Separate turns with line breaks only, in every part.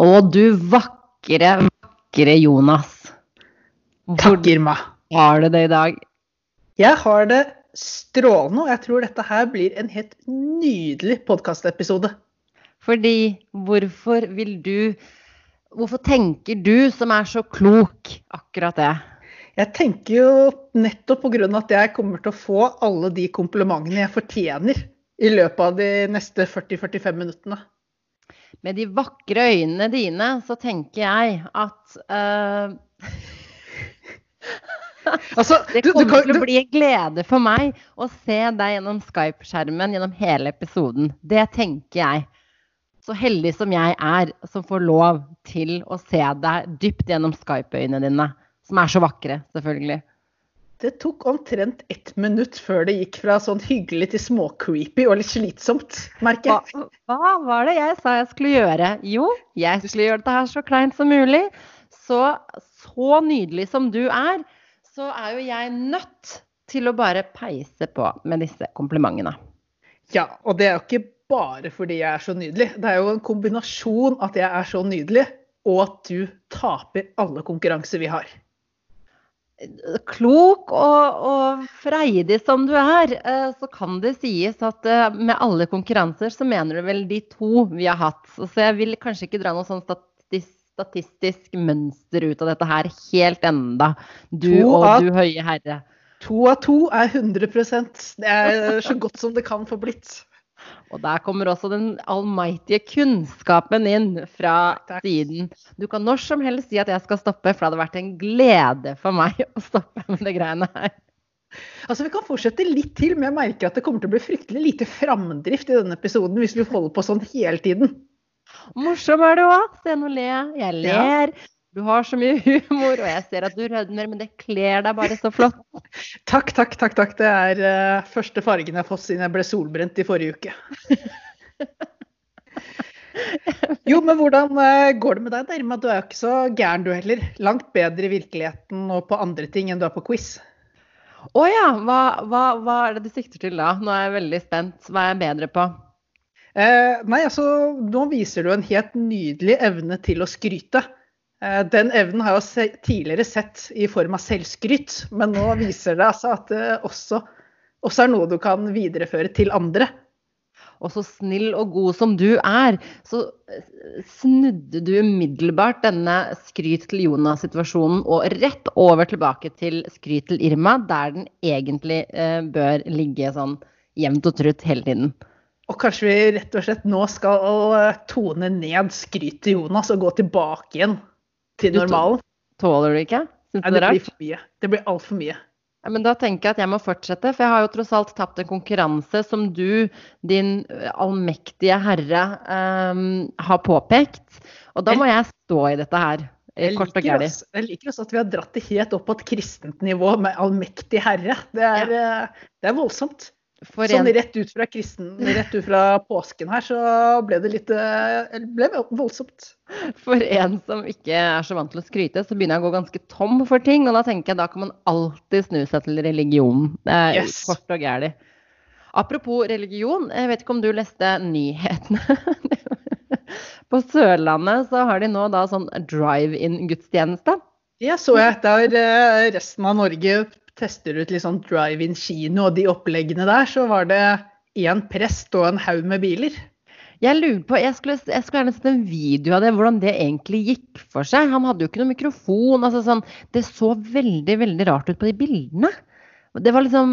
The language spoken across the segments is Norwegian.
Og du vakre, vakre Jonas.
Takk, Irma.
har du det i dag?
Jeg har det strålende, og jeg tror dette her blir en helt nydelig podkastepisode.
Fordi hvorfor vil du Hvorfor tenker du, som er så klok, akkurat det?
Jeg tenker jo nettopp pga. at jeg kommer til å få alle de komplimentene jeg fortjener i løpet av de neste 40-45 minuttene.
Med de vakre øynene dine så tenker jeg at uh, altså, Det kommer kan, til å bli en glede for meg å se deg gjennom Skype-skjermen gjennom hele episoden. Det tenker jeg så heldig som jeg er som får lov til å se deg dypt gjennom Skype-øynene dine. Som er så vakre, selvfølgelig.
Det tok omtrent ett minutt før det gikk fra sånn hyggelig til småcreepy og litt slitsomt, merker
jeg. Hva, hva, var det jeg sa jeg skulle gjøre? Jo, jeg skulle gjøre dette her så kleint som mulig. Så, så nydelig som du er, så er jo jeg nødt til å bare peise på med disse komplimentene.
Ja, og det er jo ikke bare fordi jeg er så nydelig. Det er jo en kombinasjon at jeg er så nydelig, og at du taper alle konkurranser vi har.
Klok og, og freidig som du er, eh, så kan det sies at eh, med alle konkurranser så mener du vel de to vi har hatt. Så jeg vil kanskje ikke dra noe sånn statistisk, statistisk mønster ut av dette her helt enda. Du to og av, du høye herre.
To av to er 100% Det er så godt som det kan få blitt.
Og der kommer også den allmightige kunnskapen inn fra Takk. siden. Du kan når som helst si at jeg skal stoppe, for det hadde vært en glede for meg å stoppe med det greiene her.
Altså, Vi kan fortsette litt til, men jeg merker at det kommer til å bli fryktelig lite framdrift i denne episoden hvis vi holder på sånn hele tiden.
Morsom er du òg. Se nå le. Jeg ler. Ja. Du har så mye humor, og jeg ser at du rødmer, men det kler deg bare så flott.
Takk, takk, takk. takk. Det er uh, første fargen jeg har fått siden jeg ble solbrent i forrige uke. jo, men hvordan uh, går det med deg, Derma? Du er jo ikke så gæren du heller. Langt bedre i virkeligheten og på andre ting enn du er på quiz.
Å oh, ja. Hva, hva, hva, er det du sikter til da? Nå er jeg veldig spent. Hva er jeg bedre på?
Uh, nei, altså, nå viser du en helt nydelig evne til å skryte. Eh, den evnen har jeg tidligere sett i form av selvskryt, men nå viser det altså at det også, også er noe du kan videreføre til andre.
Og så snill og god som du er, så eh, snudde du umiddelbart denne skryt til Jonas-situasjonen og rett over tilbake til skryt til Irma, der den egentlig eh, bør ligge sånn jevnt og trutt hele tiden.
Og kanskje vi rett og slett nå skal eh, tone ned skryt til Jonas og gå tilbake igjen til normalen.
Tåler du ikke?
Syns du det er rart? Det blir for mye. Det blir altfor mye.
Ja, men da tenker jeg at jeg må fortsette, for jeg har jo tross alt tapt en konkurranse som du, din allmektige herre, um, har påpekt. Og da må jeg stå i dette her.
Jeg liker, også, jeg liker, også, at vi har dratt det helt opp på et kristent nivå med allmektig herre. Det er, ja. Eh, det er voldsomt. For sånn rett ut fra kristen, rett ut fra påsken her, så ble det litt eh, ble voldsomt.
For en som ikke er så vant til å skryte, så begynner jeg å gå ganske tom for ting. Og da tenker jeg da kan man alltid snu seg til religionen. Er yes. kort og gæli. Apropos religion, jeg vet ikke om du leste nyhetene? På Sørlandet så har de nå da sånn drive-in-gudstjeneste.
Ja, så jeg. etter eh, resten av Norge tester ut litt sånn drive-in kino og de oppleggene der, så var det én prest og en haug med biler.
Jeg lurer på, jeg skulle, jeg skulle, gjerne sett en video av det, hvordan det egentlig gikk for seg. Han hadde jo ikke noen mikrofon. altså sånn, Det så veldig veldig rart ut på de bildene. Det var liksom,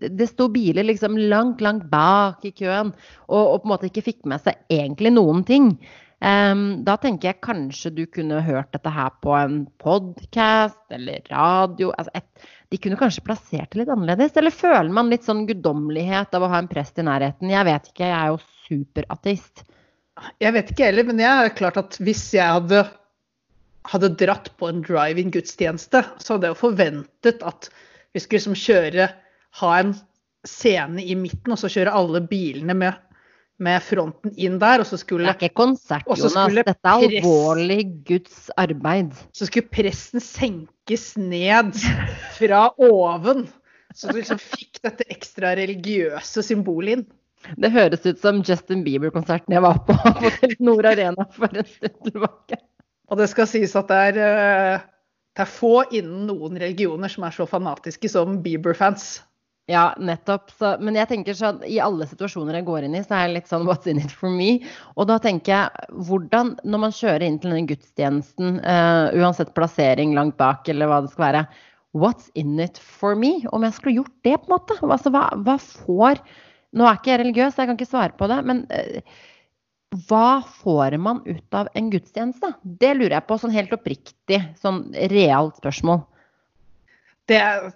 det sto biler liksom langt, langt bak i køen og, og på en måte ikke fikk med seg egentlig noen ting. Da tenker jeg kanskje du kunne hørt dette her på en podkast eller radio. Altså et, de kunne kanskje plassert det litt annerledes? Eller føler man litt sånn guddommelighet av å ha en prest i nærheten? Jeg vet ikke, jeg er jo superateist.
Jeg vet ikke heller, men jeg er klart at hvis jeg hadde, hadde dratt på en drive-in-gudstjeneste, så hadde jeg jo forventet at vi skulle liksom kjøre Ha en scene i midten, og så kjøre alle bilene med med fronten inn der. Og så skulle,
det er ikke konsert, Jonas. Dette er alvorlig Guds arbeid.
Så skulle presten senkes ned fra oven. Så du liksom fikk dette ekstra religiøse symbolet inn.
Det høres ut som Justin Bieber-konserten jeg var på på Nord Arena for en stund tilbake.
Og det skal sies at det er, eh, det er få innen noen religioner som er så fanatiske som Bieber-fans.
Ja, nettopp. Så, men jeg tenker sånn, i alle situasjoner jeg går inn i, så er jeg litt sånn what's in it for me? Og da tenker jeg, hvordan, når man kjører inn til denne gudstjenesten, uh, uansett plassering langt bak eller hva det skal være, what's in it for me? Om jeg skulle gjort det, på en måte? Altså, hva, hva får Nå er ikke jeg religiøs, jeg kan ikke svare på det, men uh, hva får man ut av en gudstjeneste? Det lurer jeg på, sånn helt oppriktig, sånn realt spørsmål.
Det er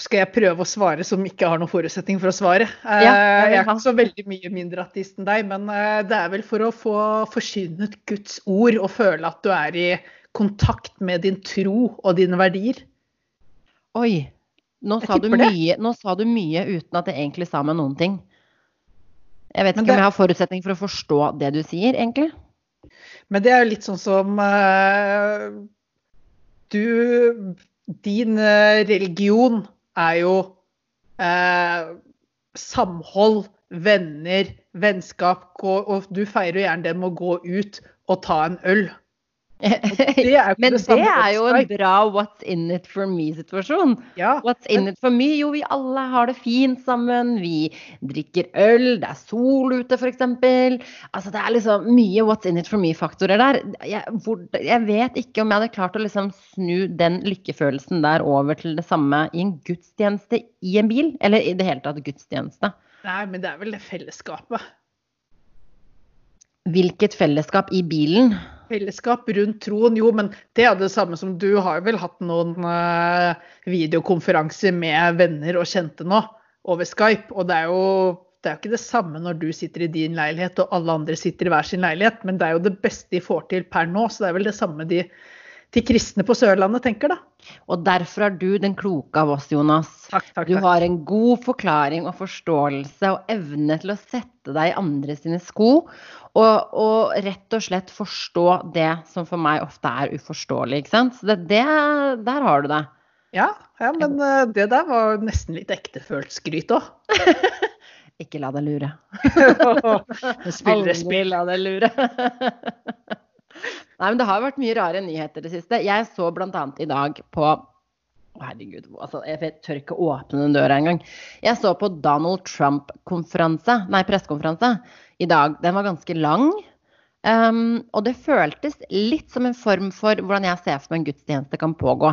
skal jeg prøve å svare som ikke har noen forutsetning for å svare. Ja,
jeg,
eh, er ikke så veldig mye mindre ateist enn deg, men eh, det er vel for å få forsynet Guds ord og føle at du er i kontakt med din tro og dine verdier.
Oi. Nå sa, mye, nå sa, du mye, uten at det egentlig sa meg noen ting. Jeg vet ikke det, om jeg har forutsetning for å forstå det du sier, egentlig.
Men det er jo litt sånn som uh, Du Din religion er jo eh, samhold, venner, vennskap. Og, og du feirer jo gjerne det med å gå ut og ta en øl.
Det Men det, det er jo en bra what's in it for me-situasjon.
Ja,
what's in it for me? Jo, vi alle har det fint sammen. Vi drikker øl, det er sol ute f.eks. Altså, det er liksom mye what's in it for me-faktorer der. Jeg, hvor, jeg, vet ikke om jeg hadde klart å liksom snu den lykkefølelsen der over til det samme i en gudstjeneste i en bil. Eller i det hele tatt gudstjeneste.
Nei, men det er vel det fellesskapet.
Hvilket fellesskap i bilen?
Fellesskap rundt troen, jo, men det er det samme som du har vel hatt noen uh, videokonferanser med venner og kjente nå over Skype. Og det er jo det er ikke det samme når du sitter i din leilighet og alle andre sitter i hver sin leilighet, men det er jo det beste de får til per nå. Så det er vel det samme de de kristne på Sørlandet tenker, da.
Og derfor er du den kloke av oss, Jonas.
Takk, takk,
du har en god forklaring og forståelse og evne til å sette deg i andre sine sko. Og, og rett og slett forstå det som for meg ofte er uforståelig. ikke sant? Så det, det, der har du det.
Ja, ja, men eh, det der var nesten litt ektefølt skryt òg.
Ikke la deg lure.
Spillere spill.
la deg lure. Nei, men det har vært mye rare nyheter det siste. Jeg så bl.a. i dag på Herregud, altså, jeg tør ikke åpne den døra engang. Jeg så på Donald Trump-konferanse, nei, pressekonferanse i dag. Den var ganske lang. Um, og det føltes litt som en form for hvordan jeg ser for meg en gudstjeneste kan pågå.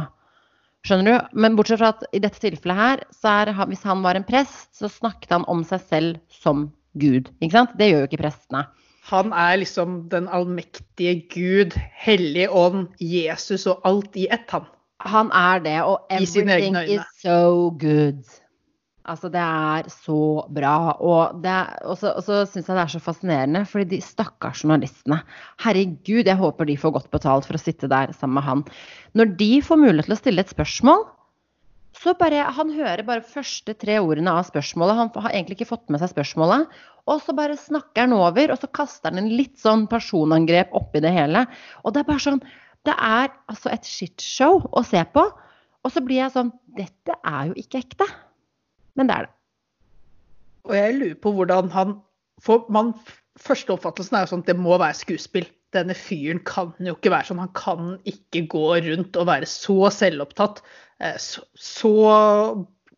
Skjønner du? Men bortsett fra at i dette tilfellet her, så er, hvis han var en prest, så snakket han om seg selv som Gud. Ikke sant? Det gjør jo ikke prestene.
Han er liksom den allmektige Gud, hellig ånd, Jesus og alt i ett, han.
Han er det, og everything is so good. Altså, det er så bra. Og, det, og så, og så syns jeg det er så fascinerende, fordi de stakkars journalistene Herregud, jeg håper de får godt betalt for å sitte der sammen med han. Når de får mulighet til å stille et spørsmål, så bare Han hører bare første tre ordene av spørsmålet. Han har egentlig ikke fått med seg spørsmålet. Og så bare snakker han over, og så kaster han en litt sånn personangrep oppi det hele. Og det er bare sånn Det er altså et shitshow å se på. Og så blir jeg sånn Dette er jo ikke ekte. Men det er det.
Og jeg lurer på hvordan han For man første oppfattelsen er jo sånn at det må være skuespill. Denne fyren kan jo ikke være sånn. Han kan ikke gå rundt og være så selvopptatt. Eh, så, så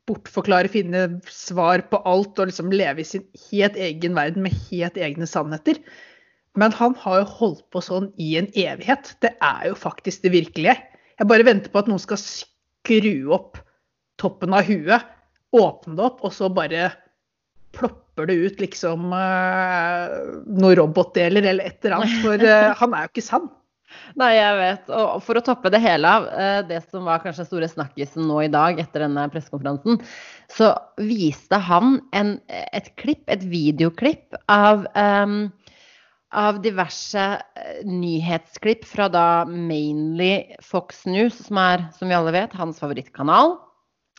bortforklare, finne svar på alt og liksom leve i sin helt egen verden med helt egne sannheter. Men han har jo holdt på sånn i en evighet. Det er jo faktisk det virkelige. Jeg bare venter på at noen skal skru opp toppen av huet, åpne det opp, og så bare plopper det ut liksom uh, noen robotdeler eller et eller annet. For uh, han er jo ikke sann.
Nei, jeg vet. Og for å toppe det hele av, eh, det som var kanskje store snakkisen nå i dag etter denne pressekonferansen, så viste han en, et klipp, et videoklipp av, um, av diverse eh, nyhetsklipp fra da mainly Fox News, som er, som vi alle vet, hans favorittkanal.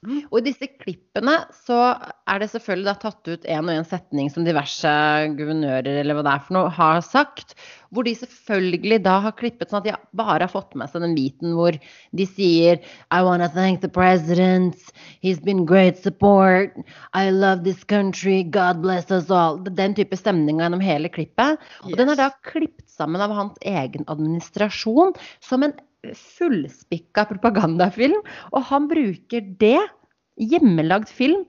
Og i disse klippene så er det selvfølgelig da tatt ut en og en setning som diverse guvernører eller hva det er for noe har sagt, hvor de selvfølgelig da har klippet sånn at de bare har fått med seg den biten hvor de sier I wanna thank the president, he's been great support, I love this country, God bless us all. Den type stemning gjennom hele klippet. Og den er da klippet sammen av hans egen administrasjon som en fullspikka propagandafilm. Og han bruker det, hjemmelagd film,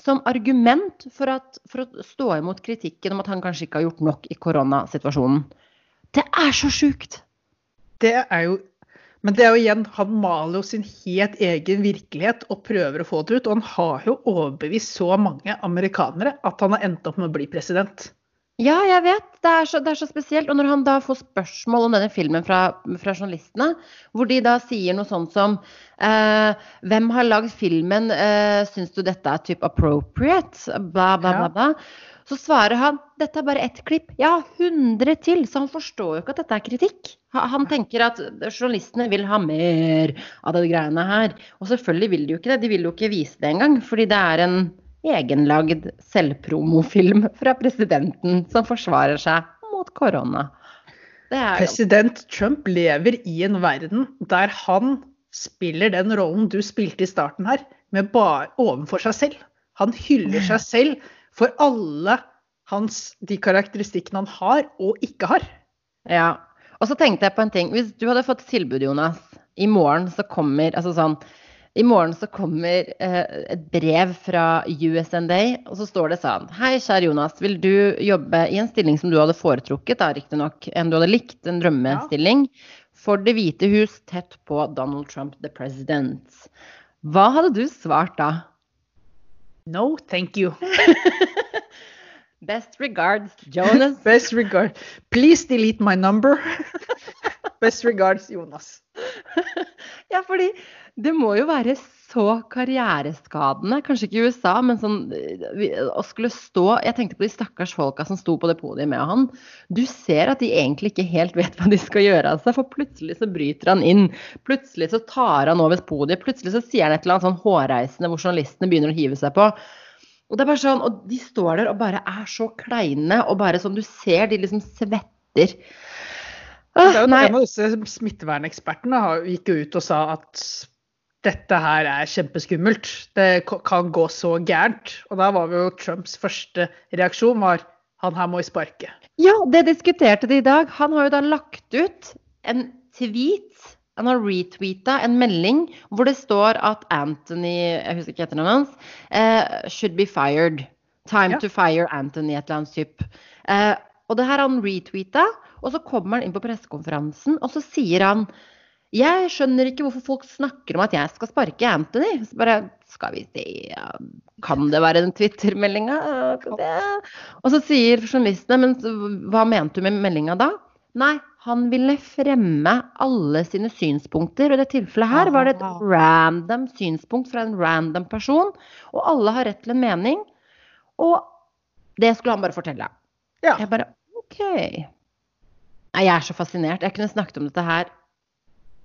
som argument for, at, for, å stå imot kritikken om at han kanskje ikke har gjort nok i koronasituasjonen. Det er så sjukt!
Det er jo Men det er jo igjen, han maler jo sin helt egen virkelighet og prøver å få det ut. Og han har jo overbevist så mange amerikanere at han har endt opp med å bli president.
Ja, jeg vet. Det er, så, det er, så, spesielt. Og når han da får spørsmål om denne filmen fra, fra journalistene, hvor de da sier noe sånt som eh, Hvem har lagd filmen? Eh, Syns du dette er type appropriate? Bla, bla, bla. bla. Så svarer han dette er bare ett klipp. Ja, 100 til. Så han forstår jo ikke at dette er kritikk. Han tenker at journalistene vil ha mer av de greiene her. Og selvfølgelig vil de jo ikke det. De vil jo ikke vise det engang, fordi det er en egenlagd selvpromofilm fra presidenten som forsvarer seg mot korona.
President Trump lever i en verden der han spiller den rollen du spilte i starten her, med bare overfor seg selv. Han hyller seg selv for alle hans, de karakteristikkene han har og ikke har.
Ja. Og så tenkte jeg på en ting. Hvis du hadde fått tilbud, Jonas, i morgen så kommer altså sånn i morgen så kommer eh, et brev fra USNDA, og så står det sånn Hei, kjære Jonas. Vil du jobbe i en stilling som du hadde foretrukket, da riktignok, enn du hadde likt, en drømmestilling, for Det hvite hus, tett på Donald Trump the President. Hva hadde du svart da?
No, thank you.
Best regards, Jonas.
Best regards. Please delete my number. Best regards, Jonas.
ja, fordi det må jo være så karriereskadende, kanskje ikke i USA, men sånn å skulle stå Jeg tenkte på de stakkars folka som sto på det podiet med han. Du ser at de egentlig ikke helt vet hva de skal gjøre av seg, for plutselig så bryter han inn. Plutselig så tar han over podiet, plutselig så sier han et eller annet sånn hårreisende hvor journalistene begynner å hive seg på. Og det er bare sånn, og de står der og bare er så kleine, og bare sånn du ser de liksom svetter.
Ah, en av disse smittevernekspertene gikk jo ut og sa at dette her er kjempeskummelt. Det kan gå så gærent. Og da var jo Trumps første reaksjon var han her må i sparke.
Ja, det diskuterte de i dag. Han har jo da lagt ut en tweet han har retweeta en melding hvor det står at Anthony jeg husker ikke etternavnet hans, uh, should be fired. Time ja. to fire Anthony, et eller annet type. Uh, og det her har han retweeta, og så kommer han inn på pressekonferansen, og så sier han jeg skjønner ikke hvorfor folk snakker om at jeg skal sparke Anthony. Så bare skal vi se Kan det være den Twitter-meldinga? Og så sier journalistene men hva mente du med meldinga da? Nei, han ville fremme alle sine synspunkter. Og i det tilfellet her var det et random synspunkt fra en random person. Og alle har rett til en mening. Og det skulle han bare fortelle. Ja. Jeg bare OK. Nei, jeg er så fascinert. Jeg kunne snakket om dette her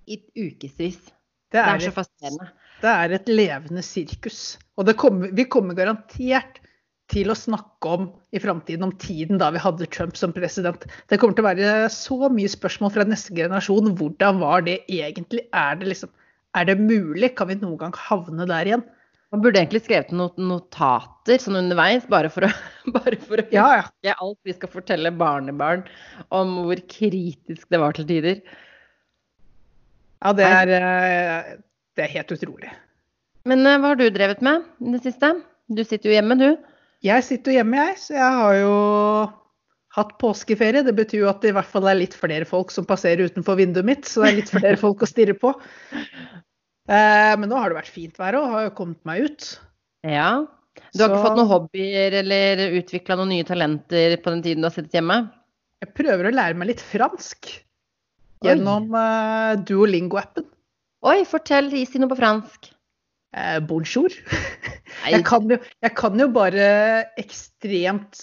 i ukevis. Det, det, er så fascinerende.
Det er et levende sirkus. Og kommer, vi kommer garantert til å snakke om i framtiden, om tiden da vi hadde Trump som president. Det kommer til å være så mye spørsmål fra neste generasjon. Hvordan var det egentlig? Er det, liksom, er det mulig? Kan vi noen gang havne der igjen?
Man burde egentlig skrevet noen notater sånn underveis, bare for å, bare for å
ja,
ja. alt vi skal fortelle barnebarn om hvor kritisk det var til tider.
Ja, det er, eh, det er helt utrolig.
Men eh, hva har du drevet med i det siste? Du sitter jo hjemme, du.
Jeg sitter jo hjemme, jeg. Så jeg har jo hatt påskeferie. Det betyr jo at det i hvert fall er litt flere folk som passerer utenfor vinduet mitt. Så det er litt flere folk å stirre på. Eh, men nå har det vært fint vær og har jo kommet meg ut.
Ja. Du har så... ikke fått noen hobbyer eller utvikla noen nye talenter på den tiden du har sittet hjemme?
Jeg prøver å lære meg litt fransk gjennom uh, Duolingo-appen.
Oi, fortell. Si noe på fransk.
Eh, bonjour. Jeg kan, jo, jeg kan, jo, bare ekstremt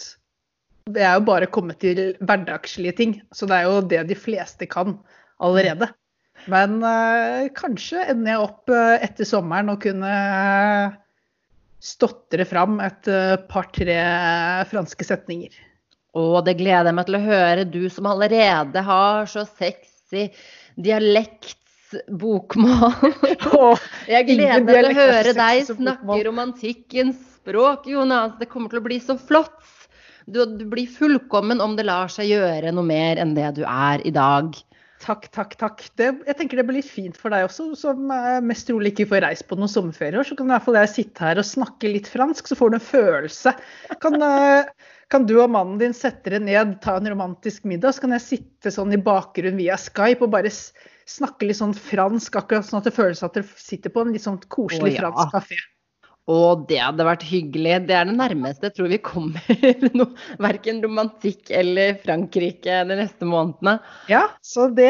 Det er jo bare kommet til hverdagslige ting. Så det er jo det de fleste kan allerede. Men eh, kanskje ender jeg opp eh, etter sommeren og kunne eh, stotre fram et eh, par-tre franske setninger.
Og det gleder jeg meg til å høre, du som allerede har så sexy dialektsbokmål.
Åh,
Jeg gleder meg til å høre deg snakke
bokmål.
romantikkens språk, Jonas. Det kommer til å bli så flott. Du, du blir fullkommen om det lar seg gjøre noe mer enn det du er i dag.
Takk, takk, takk. Det, jeg tenker det blir litt fint for deg også, som mest trolig ikke får reist på noen sommerferier. Så kan i hvert fall jeg sitte her og snakke litt fransk, så får du en følelse. Kan, eh, kan du og mannen din sette dere ned, ta en romantisk middag, så kan jeg sitte sånn i bakgrunnen via Skype og bare snakke litt sånn fransk, akkurat sånn at det føles at dere sitter på en litt sånn koselig
Å, ja.
fransk kafé.
Å, det hadde vært hyggelig. Det er det nærmeste jeg tror vi kommer noe, verken romantikk eller Frankrike de neste månedene.
Ja, så det,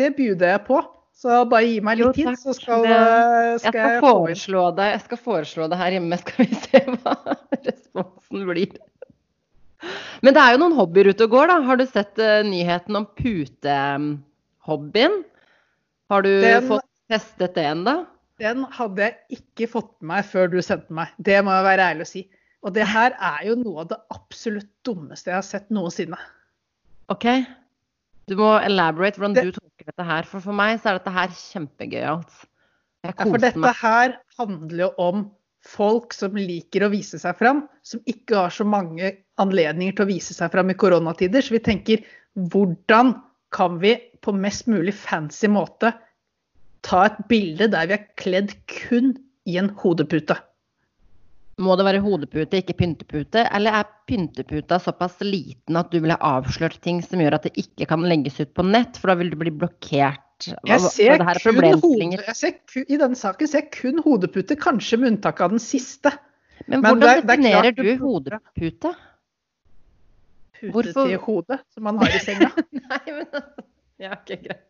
det bjuder jeg på. Så bare gi meg litt tid, så skal,
Det- Jeg
skal
skal
jeg få
foreslå det, jeg skal foreslå det her hjemme, skal vi se hva responsen blir. Men det er jo noen hobbyer ute og går, da. Har du sett uh, nyheten om putehobbyen? Har du
Den-
fått testet det ennå?
Den hadde jeg ikke fått med meg før du sendte meg. Det må jeg være ærlig å si. Og det her er jo noe av det absolutt dummeste jeg har sett noensinne.
OK? Du må elaborate hvordan
Det-
du tolker dette her. For for meg så er dette her kjempegøyalt. Jeg
Ja, for dette
meg.
her handler jo om folk som liker å vise seg fram, som ikke har så mange anledninger til å vise seg fram i koronatider. Så vi tenker hvordan kan vi på mest mulig fancy måte ta et bilde der vi er kledd kun i en hodepute?
Må det være hodepute, ikke pyntepute? Eller er pynteputa såpass liten at du vil ha avslørt ting som gjør at det ikke kan legges ut på nett, for da vil du bli blokkert? Hva-
Jeg ser,
er
kun hode, jeg ser ku, I denne saken ser jeg kun hodepute, kanskje med unntak av den siste.
Men
men
hvordan
det definerer det klart
du hodepute?
Pute
Hvorfor-
til hodet som man har i senga.
Nei, men Ja, ok, greit.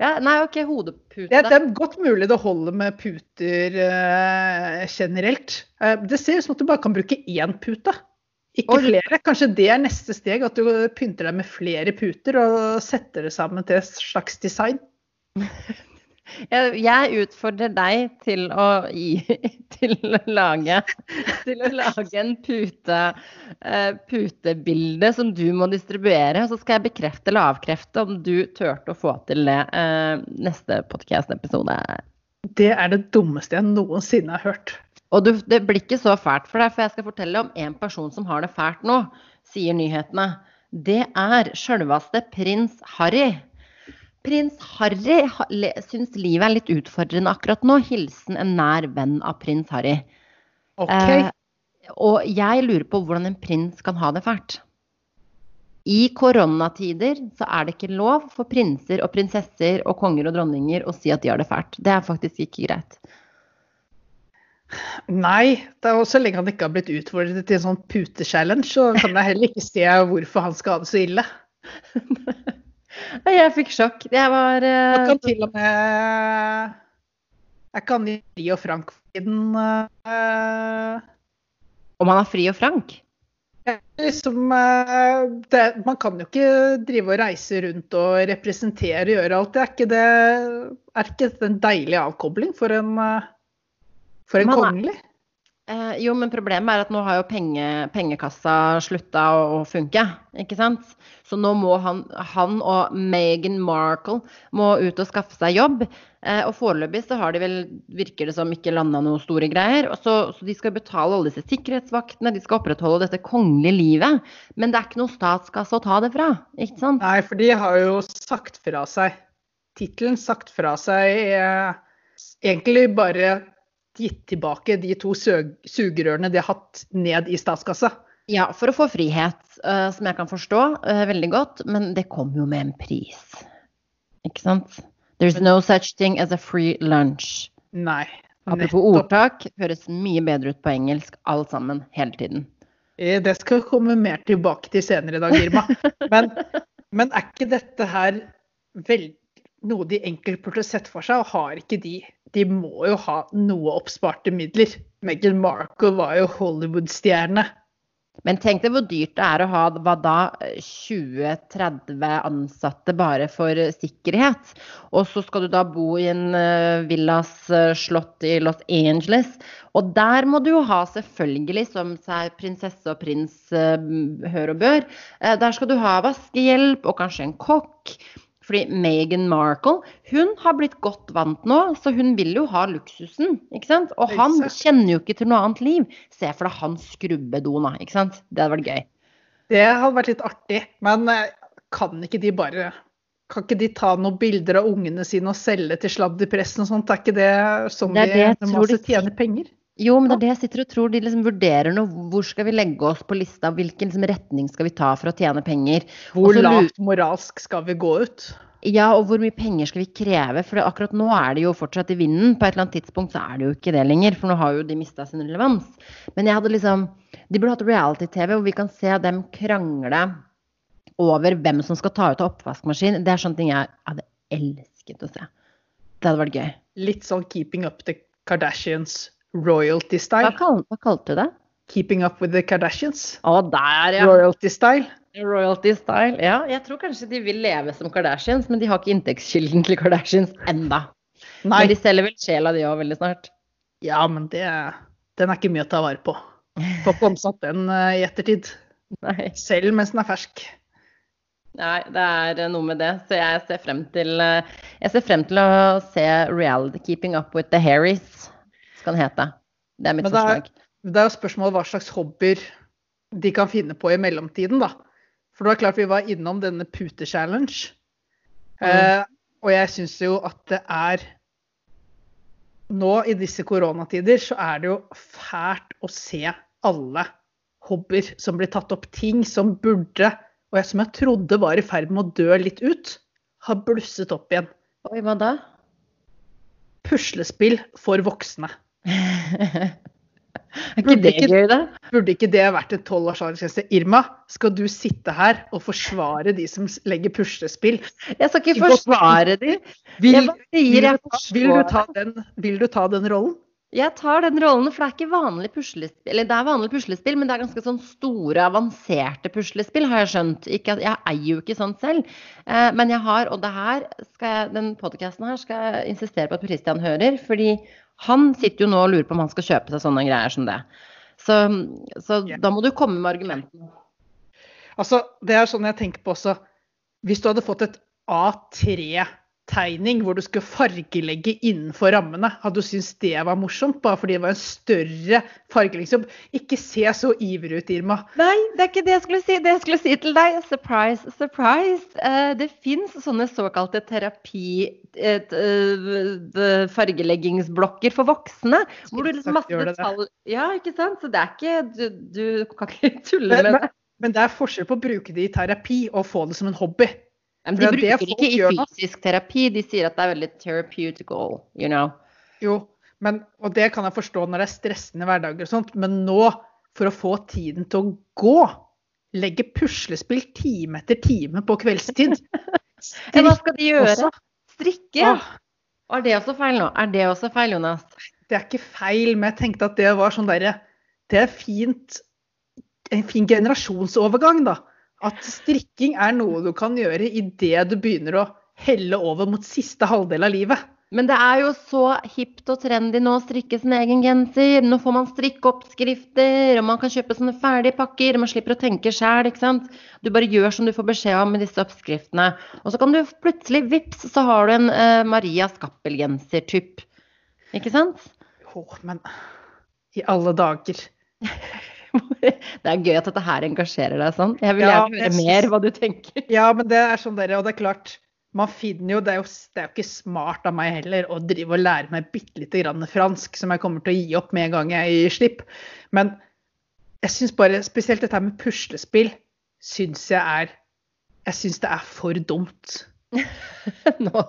Ja, nei, OK, hodepute.
Det, det er godt mulig det holder med puter uh, generelt. Uh, det ser ut som at du bare kan bruke én pute, ikke
og,
flere. Kanskje det er neste steg, at du pynter deg med flere puter og setter det sammen til et slags design.
Jeg, utfordrer deg til å gi Til å lage Til å lage en pute eh, putebilde som du må distribuere. Så skal jeg bekrefte eller avkrefte om du turte å få til det eh, neste podcast-episode.
Det er det dummeste jeg noensinne har hørt.
Og du, det blir ikke så fælt for deg, for jeg skal fortelle om en person som har det fælt nå, sier nyhetene. Det er sjølveste prins Harry. Prins Harry ha- syns livet er litt utfordrende akkurat nå. Hilsen en nær venn av prins Harry.
OK.
Eh, og jeg lurer på hvordan en prins kan ha det fælt. I koronatider så er det ikke lov for prinser og prinsesser og konger og dronninger å si at de har det fælt. Det er faktisk ikke greit.
Nei, det er også så lenge han ikke har blitt utfordret til en sånn pute-challenge, så kan jeg heller ikke se hvorfor han skal ha det så ille.
Nei, Jeg fikk sjokk. Jeg var uh...
Jeg kan til og med Jeg kan gi og Frank den Uh...
Om han er fri og frank?
liksom, eh, det, Man kan jo ikke drive og reise rundt og representere og gjøre alt. Det er ikke det Er ikke en deilig avkobling for en, eh, for en
er-
kongelig?
Eh, jo, men problemet er at nå har jo penge, pengekassa slutta å, å funke. Ikke sant? Så nå må han, han og Meghan Markle må ut og skaffe seg jobb. Eh, og foreløpig så har de vel, virker det som, ikke landa noen store greier. Så, så de skal betale alle disse sikkerhetsvaktene, de skal opprettholde dette kongelige livet. Men det er ikke noe statskasse å ta det fra. Ikke sant?
Nei, for de har jo sagt fra seg Tittelen sagt fra seg eh, Egentlig bare gitt tilbake de to sugerørene de har hatt ned i statskassa.
Ja, for å få frihet, eh, som jeg kan forstå eh, veldig godt. Men det kom jo med en pris. Ikke sant? There's no such thing as a free lunch.
Nei.
Apropos ordtak, høres mye bedre ut på engelsk alt sammen hele tiden.
Eh, Det skal komme mer tilbake til senere i dag, Irma. Men, men er ikke dette her vel, noe de enkelt burde sett for seg? Og har ikke de De må jo ha noe oppsparte midler. Meghan Markle var jo Hollywood-stjerne.
Men tenk deg hvor dyrt det er å ha hva da 20-30 ansatte bare for sikkerhet. Og så skal du da bo i en uh, villas uh, slott i Los Angeles. Og der må du jo ha selvfølgelig, som prinsesse og prins uh, hør og bør, der skal du ha vaskehjelp og kanskje en kokk. Fordi Meghan Markle hun har blitt godt vant nå, så hun vil jo ha luksusen. ikke sant? Og han kjenner jo ikke til noe annet liv. Se for deg han skrubbedona. ikke sant? Det hadde vært gøy.
Det hadde vært litt artig. Men eh, kan ikke de bare kan ikke de ta noen bilder av ungene sine og selge til sladderpressen og sånt? Er ikke det sånn det er det, de masse tjener penger?
Jo, men det er det jeg sitter og tror. De liksom vurderer nå hvor skal vi legge oss på lista. Hvilken liksom retning skal vi ta for å tjene penger.
Hvor lavt moralsk skal vi gå ut?
Ja, og hvor mye penger skal vi kreve? For akkurat nå er det jo fortsatt i vinden. På et eller annet tidspunkt så er det jo ikke det lenger, for nå har jo de mista sin relevans. Men jeg hadde liksom De burde hatt reality-TV hvor vi kan se dem krangle over hvem som skal ta ut av oppvaskmaskin. Det er sånne ting jeg hadde elsket å se. Det hadde vært gøy.
Litt sånn Keeping Up the Kardashians royalty style.
Hva, kal hva kalte du det?
Keeping Up with the Kardashians.
Å, der, ja.
Royalty style.
Royalty style. Ja, jeg tror kanskje de vil leve som Kardashians, men de har ikke inntektskilden til Kardashians enda. Nei. Men de selger vel sjela de òg veldig snart.
Ja, men det, den er ikke mye å ta vare på. Får ikke omsatt den uh, i ettertid. Nei. Selv mens den er fersk.
Nei, det er noe med det. Så jeg ser frem til, uh, jeg ser frem til å se reality 'Keeping Up With The Harrys', skal den hete. Det er mitt
det er, forslag. Det er jo spørsmålet hva slags hobbyer de kan finne på i mellomtiden, da. For det var klart vi var innom denne pute-challenge. Mm. Eh, og jeg syns jo at det er Nå i disse koronatider så er det jo fælt å se alle hobbyer som blir tatt opp. Ting som burde, og jeg, som jeg trodde var i ferd med å dø litt ut, har blusset opp igjen.
Oi, hva da?
Puslespill for voksne.
Er ikke det gøy, da?
Burde ikke det vært en tolv års aldersgrense? Irma, skal du sitte her og forsvare de som legger puslespill?
Jeg skal ikke forsvare de.
Vil, vil, vil, du ta den, vil du ta den rollen?
Jeg tar den rollen, for det er ikke vanlig puslespill. Eller det er vanlig puslespill, men det er ganske sånn store, avanserte puslespill, har jeg skjønt. Ikke, jeg eier jo ikke sånt selv. Eh, men jeg har, og det her skal jeg, den podkasten her skal jeg insistere på at Christian hører. Fordi han sitter jo nå og lurer på om han skal kjøpe seg sånne greier som det. Så, så yeah. da må du komme med argumentene.
Altså, det er sånn jeg tenker på også. Hvis du hadde fått et A3 tegning hvor du skulle fargelegge innenfor rammene. Hadde du syntes det var morsomt, bare fordi det var en større fargeleggingsjobb? Ikke se så ivrig ut, Irma.
Nei, det er ikke det jeg skulle si. Det jeg skulle si til deg, surprise, surprise. Uh, det fins sånne såkalte terapi... Uh, fargeleggingsblokker for voksne. Hvor du liksom masse detalj... Ja, ikke sant? Så det er ikke Du, du kan ikke tulle med det.
Men det er forskjell på å bruke det i terapi og få det som en hobby.
Men de bruker det ikke i fysisk terapi, de sier at det er veldig therapeutical, you know.
Jo, men, og det kan jeg forstå når det er stressende hverdager og sånt, men nå, for å få tiden til å gå, legge puslespill time etter time på kveldstid.
ja, hva skal de gjøre? Også. Strikke? Åh. Er det også feil nå? Er det også feil, Jonas?
Det er ikke feil, men jeg tenkte at det var sånn derre Det er fint En fin generasjonsovergang, da. At strikking er noe du kan gjøre idet du begynner å helle over mot siste halvdel av livet.
Men det er jo så hipt og trendy nå å strikke sin egen genser. Nå får man strikkeoppskrifter, og man kan kjøpe sånne ferdige pakker. Man slipper å tenke sjæl, ikke sant. Du bare gjør som du får beskjed om med disse oppskriftene. Og så kan du plutselig, vips, så har du en uh, Maria Skappel-genser-typ. Ikke sant?
Jo, men i alle dager.
Det er gøy at dette her engasjerer deg sånn. Jeg vil gjerne høre synes... mer hva du tenker.
Ja, men det er sånn dere, og det er klart man finner jo det, er jo, det er jo ikke smart av meg heller å drive og lære meg bitte lite grann fransk, som jeg kommer til å gi opp med en gang jeg gir slipp. Men jeg syns bare spesielt dette med puslespill syns jeg er Jeg syns det er for dumt.
Nå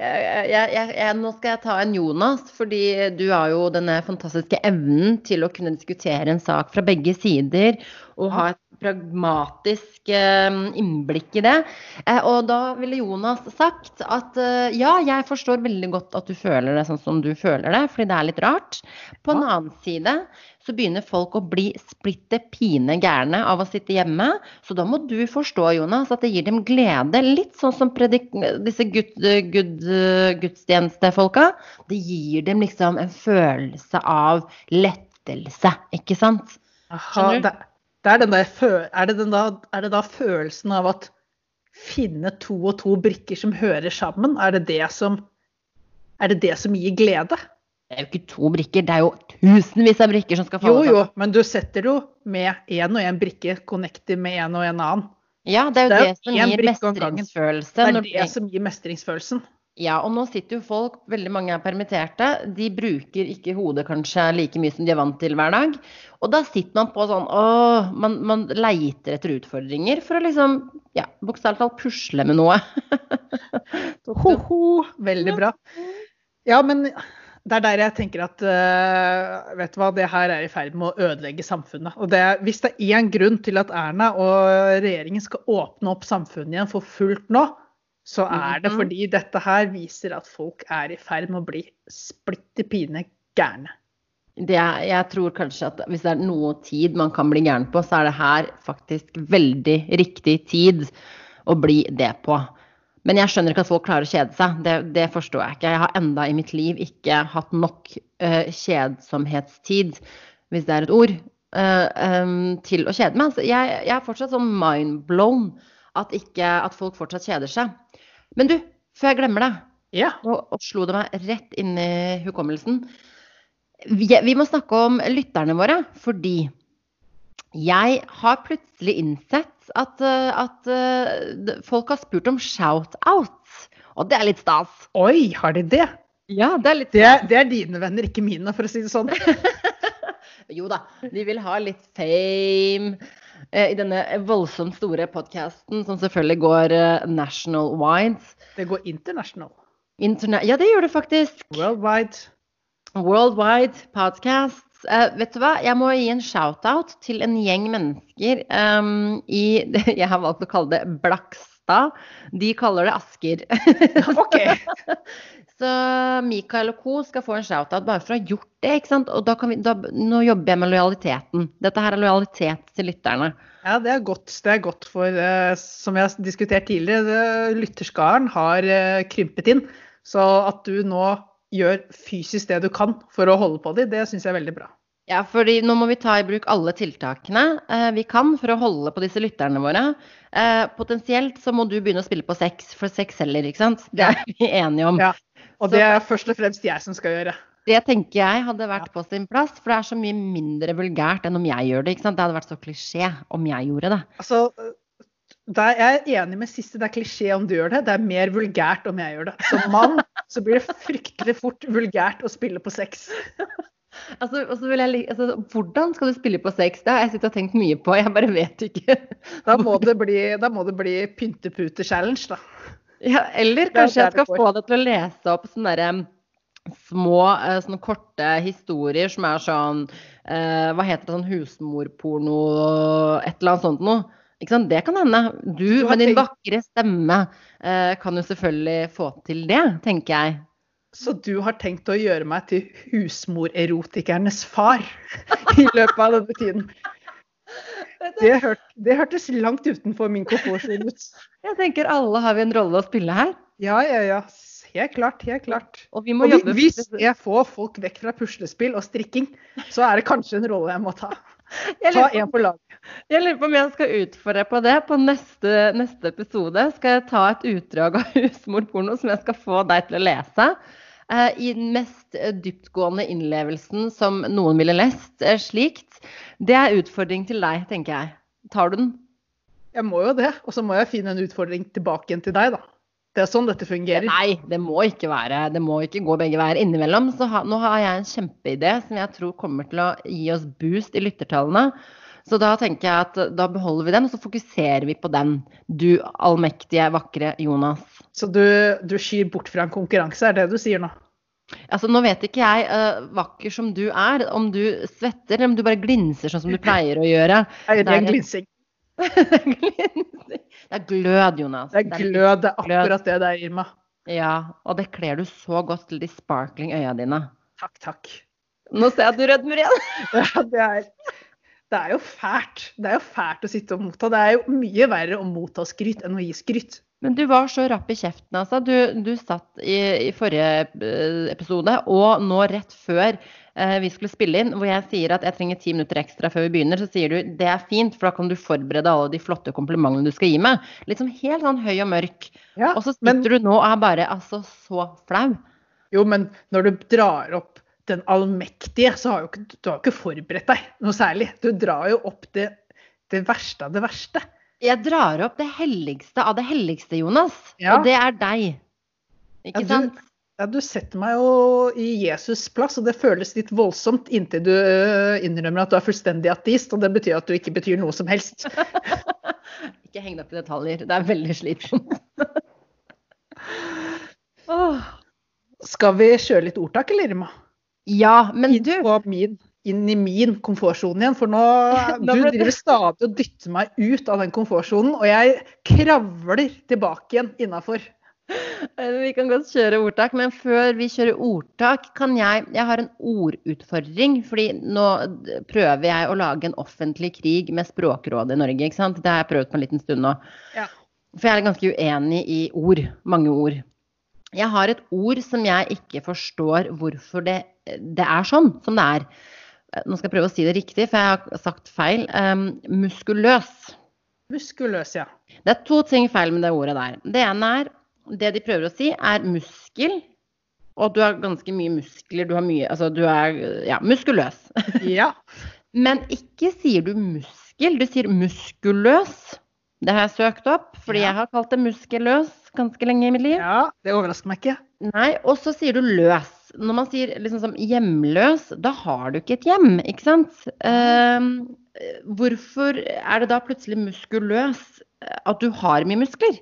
jeg, jeg, jeg, nå skal jeg ta en Jonas, fordi du har jo denne fantastiske evnen til å kunne diskutere en sak fra begge sider og ha et pragmatisk eh, innblikk i det. Eh, og da ville Jonas sagt at eh, ja, jeg forstår veldig godt at du føler det sånn som du føler det, fordi det er litt rart. På en annen side så begynner folk å bli splitte pine gærne av å sitte hjemme. Så da må du forstå, Jonas, at det gir dem glede. Litt sånn som predik disse gud, gud, gudstjenestefolka. Det gir dem liksom en følelse av lettelse, ikke sant?
Aha, det, det er, der, er, det da, er, det da, følelsen av at finne to og to brikker som hører sammen, er det det som, er det, det som gir glede?
Det er jo ikke to brikker, det er jo tusenvis av brikker som skal
falle sammen. Jo, jo, men du setter jo med én og én brikke, connected med en og en annen.
Ja, det er jo det, det som gir mestringsfølelse.
Det er det som gir mestringsfølelsen.
Ja, og nå sitter jo folk, veldig mange er permitterte, de bruker ikke hodet kanskje like mye som de er vant til hver dag. Og da sitter man på sånn åh, man, man leiter etter utfordringer for å liksom, ja, bokstavelig talt pusle med noe.
Ho-ho, veldig bra. Ja, men det er der jeg tenker at uh, vet du hva, det her er i ferd med å ødelegge samfunnet. Og det, hvis det er én grunn til at Erna og regjeringen skal åpne opp samfunnet igjen for fullt nå, så er det mhm. fordi dette her viser at folk er i ferd med å bli splitter pine gærne.
Det, jeg tror kanskje at hvis det er noe tid man kan bli gæren på, så er det her faktisk veldig riktig tid å bli det på. Men jeg skjønner ikke at folk klarer å kjede seg. Det, det forstår jeg ikke. Jeg har enda i mitt liv ikke hatt nok uh, kjedsomhetstid, hvis det er et ord, uh, um, til å kjede meg. Altså, jeg, jeg, er fortsatt sånn mindblown at, ikke, at folk fortsatt kjeder seg. Men du, før jeg glemmer det,
ja.
og, og slo det meg rett inn i hukommelsen. Vi, vi, må snakke om lytterne våre, fordi jeg har plutselig innsett at, at uh, folk har spurt om shout-out. Og det er litt stas.
Oi, har de det?
Ja, det er litt
det det er dine venner, ikke mine, for å si det sånn.
jo da, de vil ha litt fame. Eh, i denne voldsomt store podkasten, som selvfølgelig går uh, national wide.
Det går international.
Interna ja, det gjør det faktisk.
Worldwide.
Worldwide podcast. Uh, vet du hva, jeg må gi en shout-out til en gjeng mennesker um, i Jeg har valgt å kalle det Blakstad. De kaller det Asker.
ok.
Så Mikael og co. skal få en shout-out bare for å ha gjort det. ikke sant? Og vi, da, Nå jobber jeg med lojaliteten. Dette her er lojalitet til lytterne.
Ja, det er godt. Det er godt for, uh, som vi har diskutert tidligere, lytterskaren har uh, krympet inn. Så at du nå gjør fysisk det du kan for å holde på dem, det syns jeg er veldig bra.
Ja, fordi nå må vi ta i bruk alle tiltakene eh, vi kan for å holde på disse lytterne våre. Eh, potensielt så må du begynne å spille på sex, for sex selger, ikke sant? Det er vi enige om.
Ja, og det er først og fremst jeg som skal gjøre.
Det tenker jeg hadde vært på sin plass, for det er så mye mindre vulgært enn om jeg gjør det. ikke sant? Det hadde vært så klisjé om jeg gjorde det.
Altså, er jeg enig med siste, det er klisjé om du gjør det. Det er mer vulgært om jeg gjør det. Som mann så blir det fryktelig fort vulgært å spille på sex.
Altså, jeg, altså, hvordan skal du spille på sex? Det har jeg sittet og tenkt mye på, jeg bare vet ikke.
Da må det bli, da bli pyntepute-challenge, da.
Ja, eller kanskje jeg skal få deg til å lese opp sånne derre små, eh, sånne korte historier som er sånn eh, Hva heter det, sånn husmorporno, et eller annet sånt noe. Ikke sant? Det kan hende. Du, du med din vakre stemme eh, kan jo selvfølgelig få til det, tenker jeg.
Så du har tenkt å gjøre meg til husmorerotikernes far i løpet av denne tiden? Det, hørt, det hørtes langt utenfor min komfortsone ut.
Jeg tenker alle har vi en rolle å spille her.
Ja, ja, ja. Helt klart. Helt klart.
Og, vi må og jobbe
hvis jeg får folk vekk fra puslespill og strikking, så er det kanskje en rolle jeg må ta. Ta en på laget.
Jeg lurer på om jeg skal utfordre på det. På neste, neste episode skal jeg ta et utdrag av husmorporno som jeg skal få deg til å lese. Eh, i den mest eh, dyptgående innlevelsen som noen ville lest eh, slikt. Det er utfordring til deg, tenker jeg. Tar du den?
Jeg må jo det. Og så må jeg finne en utfordring tilbake igjen til deg, da. Det er sånn dette fungerer.
Nei, det må ikke være. Det må ikke gå begge veier. Innimellom så ha, nå har jeg en kjempeidé som jeg tror kommer til å gi oss boost i lyttertallene. Så da tenker jeg at da beholder vi den, og så fokuserer vi på den. Du allmektige, vakre Jonas.
Så du, du skyr bort fra en konkurranse, er det du sier nå?
Altså, Nå vet ikke jeg, uh, vakker som du er, om du svetter eller om du bare glinser sånn som du pleier å gjøre.
Det er en glinsing.
det er glød, Jonas.
Det er glød, det er akkurat det det er, Irma.
Ja, og det kler du så godt til de sparkling øya dine.
Takk, takk.
Nå ser jeg at du rødmer igjen.
Ja, det er, det er jo fælt. Det er jo fælt å sitte og motta. Det er jo mye verre å motta skryt enn å gi skryt.
Men du var så rapp i kjeften, altså. Du, du satt i, i, forrige eh, episode, og nå rett før eh, vi skulle spille inn, hvor jeg sier at jeg trenger ti minutter ekstra før vi begynner, så sier du det er fint, for da kan du forberede alle de flotte komplimentene du skal gi meg. Litt sånn helt sånn høy og mørk.
Ja,
og så sitter
men-
du nå og er bare altså så flau.
Jo, men når du drar opp den allmektige, så har jo ikke, du har jo ikke forberedt deg noe særlig. Du drar jo opp det, det verste av det verste.
Jeg drar opp det helligste av det helligste, Jonas.
Ja.
Og det er deg. Ikke
Ja, du-
sant?
Ja, du setter meg jo i Jesus' plass, og det føles litt voldsomt inntil du øh, innrømmer at du er fullstendig ateist, og det betyr at du ikke betyr noe som helst.
Ikke heng deg opp i detaljer. Det er veldig slitsomt.
Skal vi kjøre litt ordtak, eller, Irma?
Ja, men du
min, inn i min komfortsone igjen, for nå
Nå
Du driver stadig og dytter meg ut av den komfortsonen, og jeg kravler tilbake igjen innafor.
Eh, Vi kan godt kjøre ordtak, men før vi kjører ordtak, kan jeg Jeg har en ordutfordring, fordi nå prøver jeg å lage en offentlig krig med Språkrådet i Norge, ikke sant. Det har jeg prøvd på en liten stund nå.
Ja.
For jeg er ganske uenig i ord. Mange ord. Jeg har et ord som jeg ikke forstår hvorfor det, det er sånn som det er. Nå skal jeg prøve å si det riktig, for jeg har sagt feil. Um, muskuløs.
Muskuløs, ja.
Det er to ting feil med det ordet der. Det ene er det de prøver å si, er muskel. Og du har ganske mye muskler. Du har mye Altså, du er ja, muskuløs.
Ja.
Men ikke sier du muskel, du sier muskuløs. Det har jeg søkt opp, fordi
Ja.
jeg har kalt det muskelløs ganske lenge i mitt liv.
ja. Det overrasker meg ikke.
Nei, og så sier du løs. Når man sier liksom som hjemløs, da har du ikke et hjem, ikke sant? Eh, hvorfor er det da plutselig muskuløs eh, at du har mye muskler?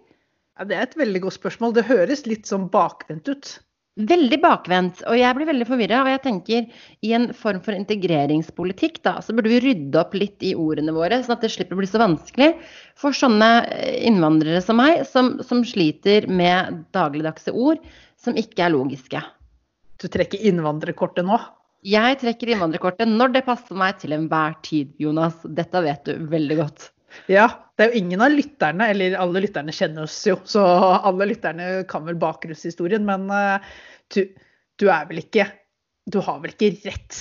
Ja, det er et veldig godt spørsmål. Det høres litt sånn bakvendt ut.
Veldig bakvendt, og jeg blir veldig forvirra. Og jeg tenker i en form for integreringspolitikk, da, så burde vi rydde opp litt i ordene våre, sånn at det slipper å bli så vanskelig for sånne eh, innvandrere som meg, som, som sliter med dagligdagse ord som ikke er logiske.
Du trekker innvandrerkortet nå.
Jeg trekker innvandrerkortet når det passer meg til enhver tid, Jonas. Dette vet du veldig godt.
Ja, det er jo ingen av lytterne, eller alle lytterne kjenner oss jo, så alle lytterne kan vel bakgrunnshistorien, men eh, du, du er vel ikke Du har vel ikke rett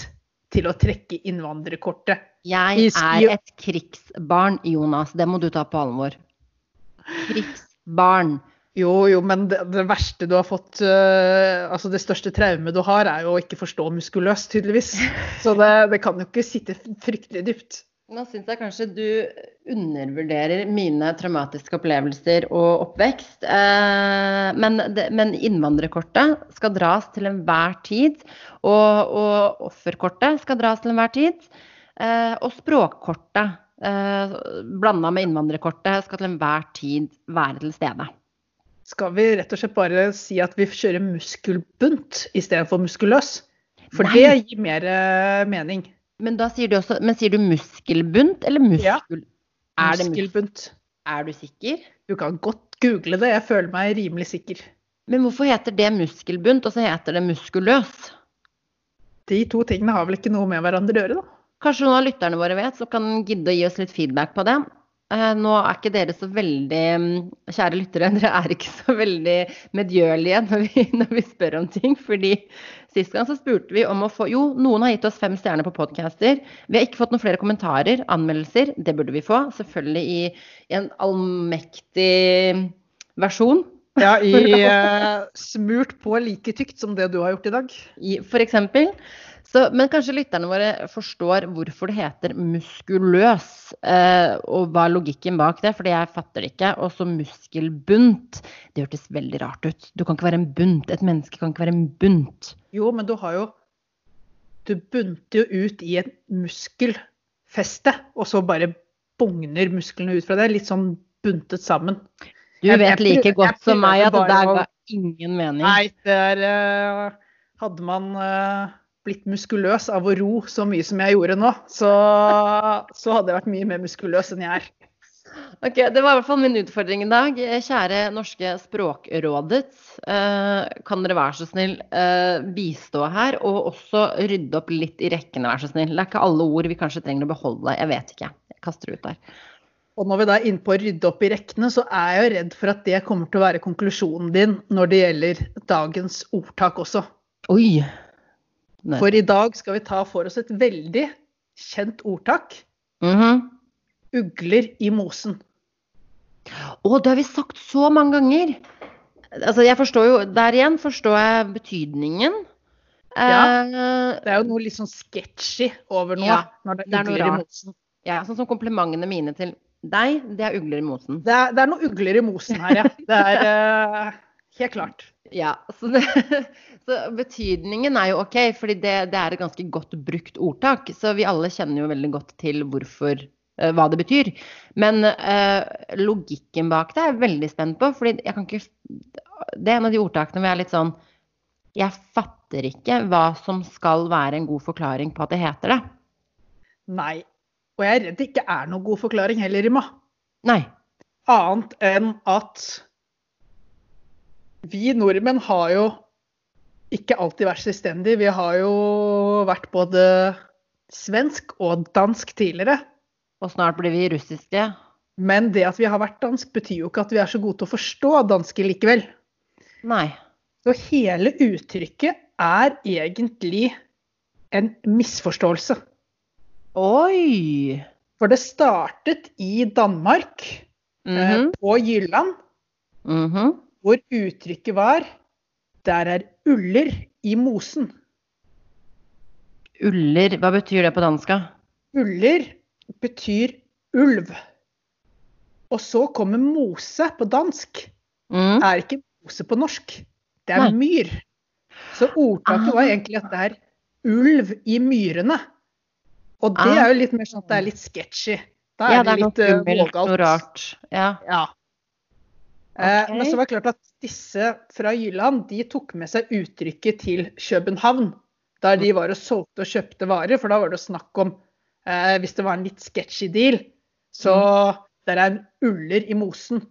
til å trekke innvandrerkortet?
Jeg er et krigsbarn, Jonas. Det må du ta på alvor. Krigsbarn.
Jo, jo, men det, det verste du har fått uh, Altså det største traumet du har, er jo å ikke forstå muskuløst, tydeligvis. Så det, det kan jo ikke sitte fryktelig dypt.
Nå syns jeg kanskje du undervurderer mine traumatiske opplevelser og oppvekst. Eh, men, men innvandrerkortet skal dras til enhver tid. Og, og offerkortet skal dras til enhver tid. Eh, og språkkortet eh, blanda med innvandrerkortet skal til enhver tid være til stede.
Skal vi rett og slett bare si at vi kjører muskelbunt istedenfor muskuløs? For
Nei.
det gir mer eh, mening.
Men da sier du også Men sier du muskelbunt eller muskel...
Ja.
Er, det mus
Muskelbunt.
er du sikker?
Du kan godt google det, jeg føler meg rimelig sikker.
Men hvorfor heter det muskelbunt, og så heter det muskuløs?
De to tingene har vel ikke noe med hverandre å gjøre, da?
Kanskje noen av lytterne våre vet, så kan gidde å gi oss litt feedback på det. Eh, Nå er ikke dere så veldig mm, Kjære lyttere, dere er ikke så veldig medgjørlige når vi, når vi spør om ting. fordi sist gang så spurte vi om å få Jo, noen har gitt oss fem stjerner på podcaster. Vi har ikke fått noen flere kommentarer, anmeldelser. Det burde vi få. Selvfølgelig i, i en allmektig versjon.
Ja, i uh, smurt på like tykt som det du har gjort i dag.
i- For eksempel. Så, men kanskje lytterne våre forstår hvorfor det heter muskuløs, eh, og hva er logikken bak det, fordi jeg fatter det ikke. Og så muskelbunt. Det hørtes veldig rart ut. Du kan ikke være en bunt. Et menneske kan ikke være en bunt.
Jo, men du har jo Du bunter jo ut i et muskelfeste, og så bare bugner musklene ut fra det. Litt sånn buntet sammen.
Du
Jeg-
vet like
jeg,
godt
jeg
som meg at det der ga ingen mening.
Nei, det er eh, Hadde man eh, blitt muskuløs av å ro så mye som jeg gjorde nå, så, så hadde jeg vært mye mer muskuløs enn jeg er.
Ok, Det var i hvert fall min utfordring i dag. Kjære norske Språkrådet. Eh, kan dere være så snill eh, bistå her, og også rydde opp litt i rekkene, vær så snill. Det er ikke alle ord vi kanskje trenger å beholde. Jeg vet ikke. Jeg kaster ut der.
Og når vi da er inne på å rydde opp i rekkene, så er jeg jo redd for at det kommer til å være konklusjonen din når det gjelder dagens ordtak også.
Oi.
For i dag skal vi ta for oss et veldig kjent ordtak.
Mhm.
Ugler i mosen.
Å, det har vi sagt så mange ganger. Altså, jeg forstår jo Der igjen forstår jeg betydningen.
Ja.
Eh,
Det er jo noe litt sånn sketchy over noe
Ja,
når det
er
er ugler i mosen.
ja, sånn som komplimentene mine til deg, det er ugler i mosen.
Det er, det er noen ugler i mosen her, ja. Det er uh, helt klart.
Ja, så, det, så betydningen er jo ok, fordi det, det er et ganske godt brukt ordtak. Så vi alle kjenner jo veldig godt til hvorfor, eh, hva det betyr. Men eh, logikken bak det er jeg veldig spent på, fordi jeg kan ikke Det er en av de ordtakene hvor jeg er litt sånn Jeg fatter ikke hva som skal være en god forklaring på at det heter det.
Nei. Og jeg er redd det ikke er noen god forklaring heller, Rima.
Nei.
Annet enn at vi nordmenn har jo ikke alltid vært selvstendige. Vi har jo vært både svensk og dansk tidligere.
Og snart blir vi russiske.
Men det at vi har vært dansk, betyr jo ikke at vi er så gode til å forstå danske likevel.
Nei.
Så hele uttrykket er egentlig en misforståelse.
Oi!
For det startet i Danmark, eh,
Mhm,
på Jylland,
mhm.
Hvor uttrykket var 'der er uller i mosen'.
Uller, hva betyr det på danska?
Uller betyr ulv. Og så kommer mose på dansk.
Mm.
Er ikke mose på norsk. Det er myr. Så ordtaket var
Ah.
egentlig at det er ulv i myrene. Og det
Ah.
er jo litt mer sånn at det er litt sketchy. Da
Ja,
er
det er
det
noe
litt eh, vågalt.
Ja.
Ja. Eh,
Ok.
Men så var det klart at disse fra Jylland de tok med seg uttrykket til København. Der de var og solgte og kjøpte varer, for da var det snakk om eh, Hvis det var en litt sketchy deal, så der er en uller i mosen.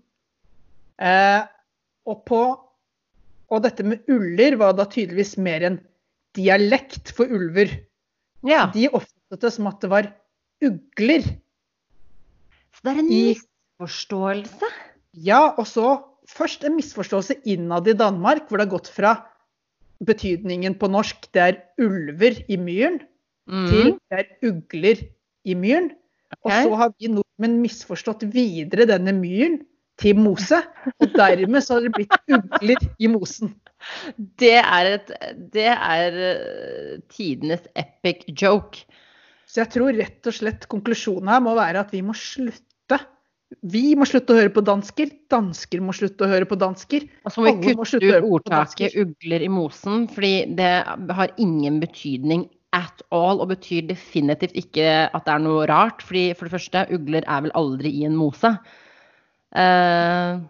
Eh, og, på, og dette med uller var da tydeligvis mer en dialekt for ulver.
ja.
De oppfattet det som at det var ugler.
Så det er en
I-
misforståelse.
Ja, og så først en misforståelse innad i Danmark, hvor det har gått fra betydningen på norsk det er ulver i myren,
Mm.
til det er ugler i myren. Og så har vi nordmenn misforstått videre denne myren til mose, og dermed så har det blitt ugler i mosen.
Det er, et, det er eh, tidenes epic joke.
Så jeg tror rett og slett konklusjonen her må være at vi må slutte. Vi må slutte å høre på dansker, dansker må slutte å høre på dansker.
Og så må vi
Alle må
kutte
slutte å høre på
ordtaket
dansker.
'ugler i mosen', fordi det har ingen betydning at all, og betyr definitivt ikke at det er noe rart. fordi for det første, ugler er vel aldri i en mose. Uh,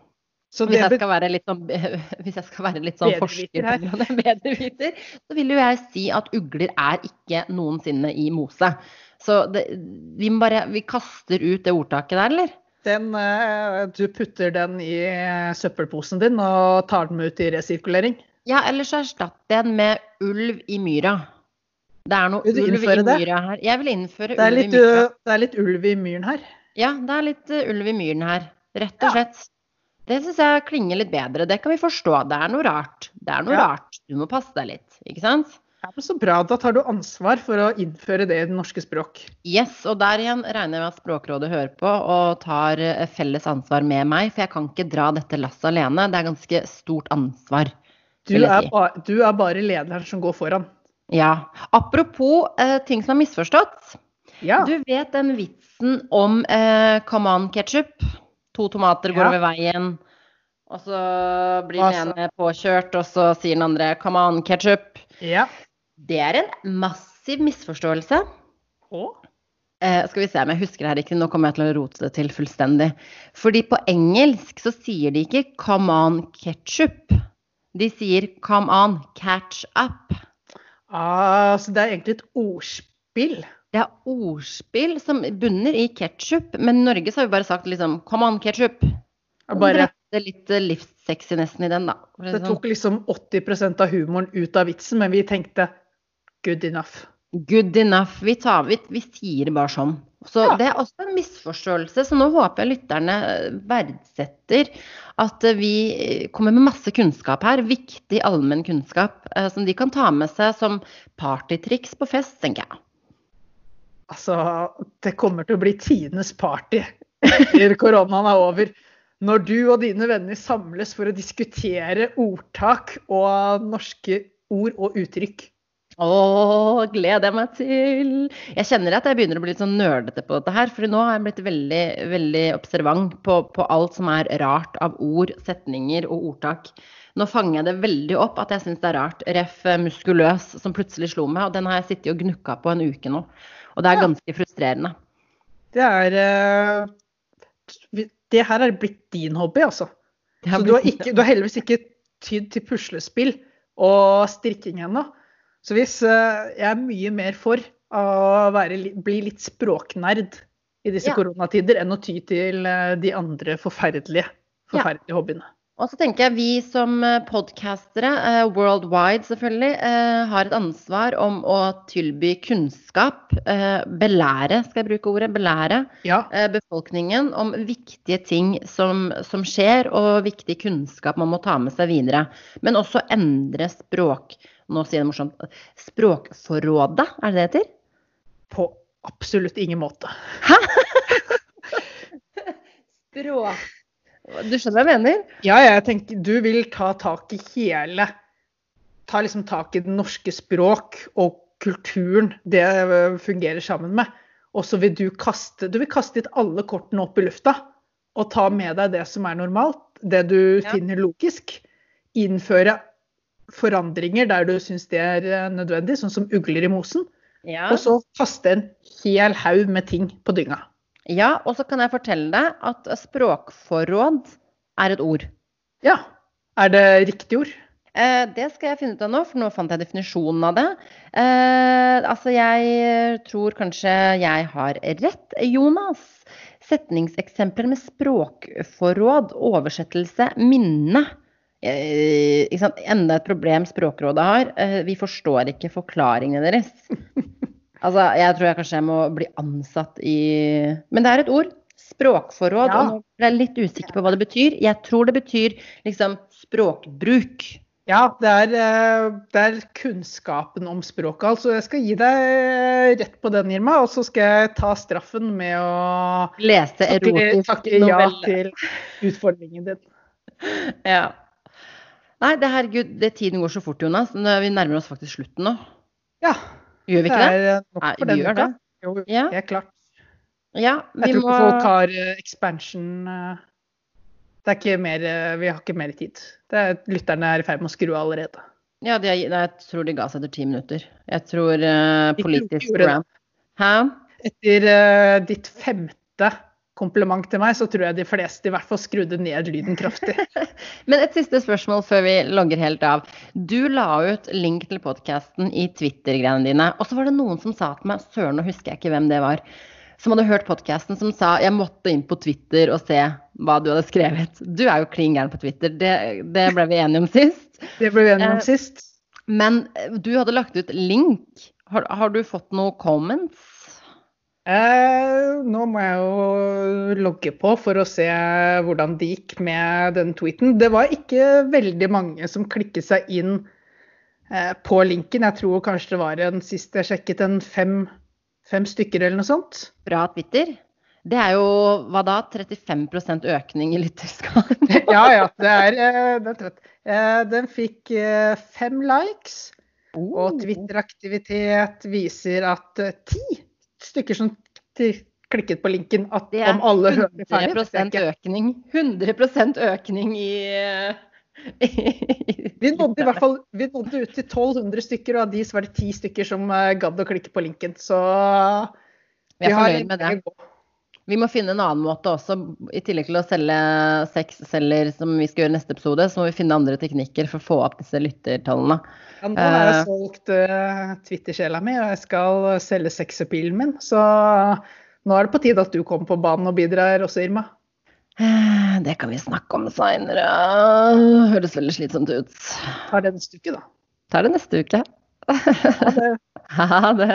Så
hvis, jeg skal være litt sånn, hvis jeg skal være litt sånn forsker bedreviter, så vil jo jeg si at ugler er ikke noensinne i mose. Så det, vi bare Vi kaster ut det ordtaket der, eller?
Den, eh, du putter den i søppelposen din og tar den med ut i resirkulering.
Ja, ellers så jeg den med ulv i myra. Det er noe ulv i
det?
myra her. Jeg vil innføre ulv
litt, i
myra.
uh, det er litt ulv i myren her.
Ja, det er litt uh, ulv i myren her. Rett og slett. Det syns jeg klinger litt bedre. Det kan vi forstå. Det er noe rart. Det er noe
Ja.
rart. Du må passe deg litt, ikke sant?
Ja, men Så bra. Da tar du ansvar for å innføre det i det norske språk.
Yes, og der igjen regner jeg med at Språkrådet hører på og tar eh, felles ansvar med meg, for jeg kan ikke dra dette lasset alene. Det er ganske stort ansvar.
Du er,
si.
ba, du er bare lederen som går foran.
Ja. Apropos eh, ting som er misforstått.
Ja.
Du vet den vitsen om eh, come on ketchup? To tomater går
Ja.
over veien, og så blir den
Altså.
ene påkjørt, og så sier den andre come on ketchup.
ja.
Det er en massiv misforståelse.
Og?
Eh, skal vi se om jeg husker det her riktig, nå kommer jeg til å rote det til fullstendig. Fordi på engelsk så sier de ikke come on ketchup. De sier come on catch up.
Ah, så det er egentlig et ordspill.
Det er ordspill som bunner i ketsjup, men i Norge så har vi bare sagt liksom Come on, ketsjup.
Bare,
Det er litt eh, livssexy-nesten i den, da.
det
det sånn.
tok liksom 80% av humoren ut av vitsen, men vi tenkte good enough.
Good enough. Vi, tar, vi, vi sier det bare sånn. Så
Ja.
det er også en misforståelse. Så nå håper jeg lytterne eh, verdsetter at eh, vi eh, kommer med masse kunnskap her. Viktig allmenn kunnskap eh, som de kan ta med seg som partytriks på fest, tenker jeg.
Altså, det kommer til å bli tidenes party etter koronaen er over. Når du og dine venner samles for å diskutere ordtak og norske ord og uttrykk.
Å, gleder jeg meg til. Jeg kjenner at jeg begynner å bli litt sånn nerdete på dette her. For nå har jeg blitt veldig, veldig observant på, på alt som er rart av ord, setninger og ordtak. Nå fanger jeg det veldig opp at jeg syns det er rart. Ref muskuløs som plutselig slo meg. Og den har jeg sittet og gnukka på en uke nå. Og det er ganske frustrerende.
Det er eh, Det her er blitt din hobby, altså. Så du har, ikke, du har heldigvis ikke tydd til puslespill og strikking ennå. Så hvis eh, jeg er mye mer for å være, bli litt språknerd i disse
Ja.
koronatider enn å ty til eh, de andre forferdelige, forferdelige hobbyene.
Og så tenker jeg vi som podkastere, eh, worldwide selvfølgelig, har et ansvar om å tilby kunnskap. Belære, skal jeg bruke ordet, belære
Ja,
befolkningen om viktige ting som, som skjer, og viktig kunnskap man må ta med seg videre. Men også endre språk. Nå sier jeg det morsomt. Språkforrådet, er det det heter?
på absolutt ingen måte. Hæ?
Språk... Du skjønner hva jeg mener?
Ja, jeg tenker du vil ta tak i hele Ta liksom tak i det norske språk og kulturen det eh, fungerer sammen med. Og så vil du kaste Du vil kaste litt alle kortene opp i lufta og ta med deg det som er normalt, det du
Ja.
finner logisk. Innføre forandringer der du syns det er eh, nødvendig, sånn som ugler i mosen.
Ja.
Og så kaste en hel haug med ting på dynga.
ja, og så kan jeg fortelle deg at språkforråd er et ord.
Ja. Er det riktig ord?
Eh, det skal jeg finne ut av nå, for nå fant jeg definisjonen av det. Eh, altså, jeg tror kanskje jeg har rett, Jonas. Setningseksempler med språkforråd, oversettelse, minne. Eh? Enda et problem Språkrådet har. Eh, vi forstår ikke forklaringene deres. Altså, jeg tror jeg kanskje jeg må bli ansatt i Men det er et ord. Språkforråd.
Ja.
Og nå ble jeg litt usikker på hva det betyr. Jeg tror det betyr liksom språkbruk.
Ja, det er, eh, det er kunnskapen om språket. Altså, jeg skal gi deg rett på den, Irma. Og så skal jeg ta straffen med å
Lese
takke,
erotisk
takke ja
novelle.
til utfordringen din.
Ja. Nei, det herregud, det tiden går så fort, Jonas. Vi nærmer oss faktisk slutten nå.
Ja,
Gjør vi ikke det?
Det er nok
Nei,
for
vi den
uka.
det.
Jo,
Ja.
helt klart.
Ja, vi
Jeg tror
må
ikke folk har eh, expansion eh, Det er ikke mer eh, Vi har ikke mer tid. Det er, lytterne er i ferd med å skru av allerede.
Ja, de, jeg tror de ga seg etter ti minutter. Jeg tror uh, politisk
det.
Hæ?
Etter uh, ditt femte kompliment til meg, så tror jeg de fleste i hvert fall skrudde ned lyden kraftig.
Men et siste spørsmål før vi logger helt av. Du la ut link til podkasten i Twitter-greiene dine. Og så var det noen som sa til meg, søren nå husker jeg ikke hvem det var, som hadde hørt podkasten, som sa jeg måtte inn på Twitter og se hva du hadde skrevet. Du er jo klin gæren på Twitter, det, det ble vi enige om sist.
Det ble vi enige om
Eh,
sist.
Men du hadde lagt ut link. Har, har du fått noen comments?
Eh, nå må jeg jo logge på for å se hvordan det gikk med den tweeten. Det var ikke veldig mange som klikket seg inn eh, på linken. Jeg tror kanskje det var en sist jeg sjekket, en fem, fem stykker eller noe sånt.
Fra Twitter? Det er jo hva da? 35% økning i lytterskap?
Ja ja, det er, eh, det er trøtt. Eh, den fikk eh, fem likes. Og Twitter-aktivitet viser at ti stykker som klikket på linken, at om alle hører ferdig det er
100
ikke.
økning. 100 økning i, i
Vi nådde i hvert fall vi nådde ut til 1200 stykker, og av de så var det ti stykker som eh, gadd å klikke på linken. Så
Vi er
har
fornøyd med det. Vi må finne en annen måte også. I tillegg til å selge sexceller, som vi skal gjøre i neste episode, så må vi finne andre teknikker for å få opp disse lyttertallene.
Ja, nå har jeg
Eh.
solgt uh, Twitter-sjela mi, og jeg skal selge sexappealen min. Så nå er det på tide at du kommer på banen og bidrar også, Irma.
Eh, Det kan vi snakke om seinere. Høres veldig slitsomt ut.
Tar det neste uke, da.
Tar det neste uke.
Ha det.
Ha det.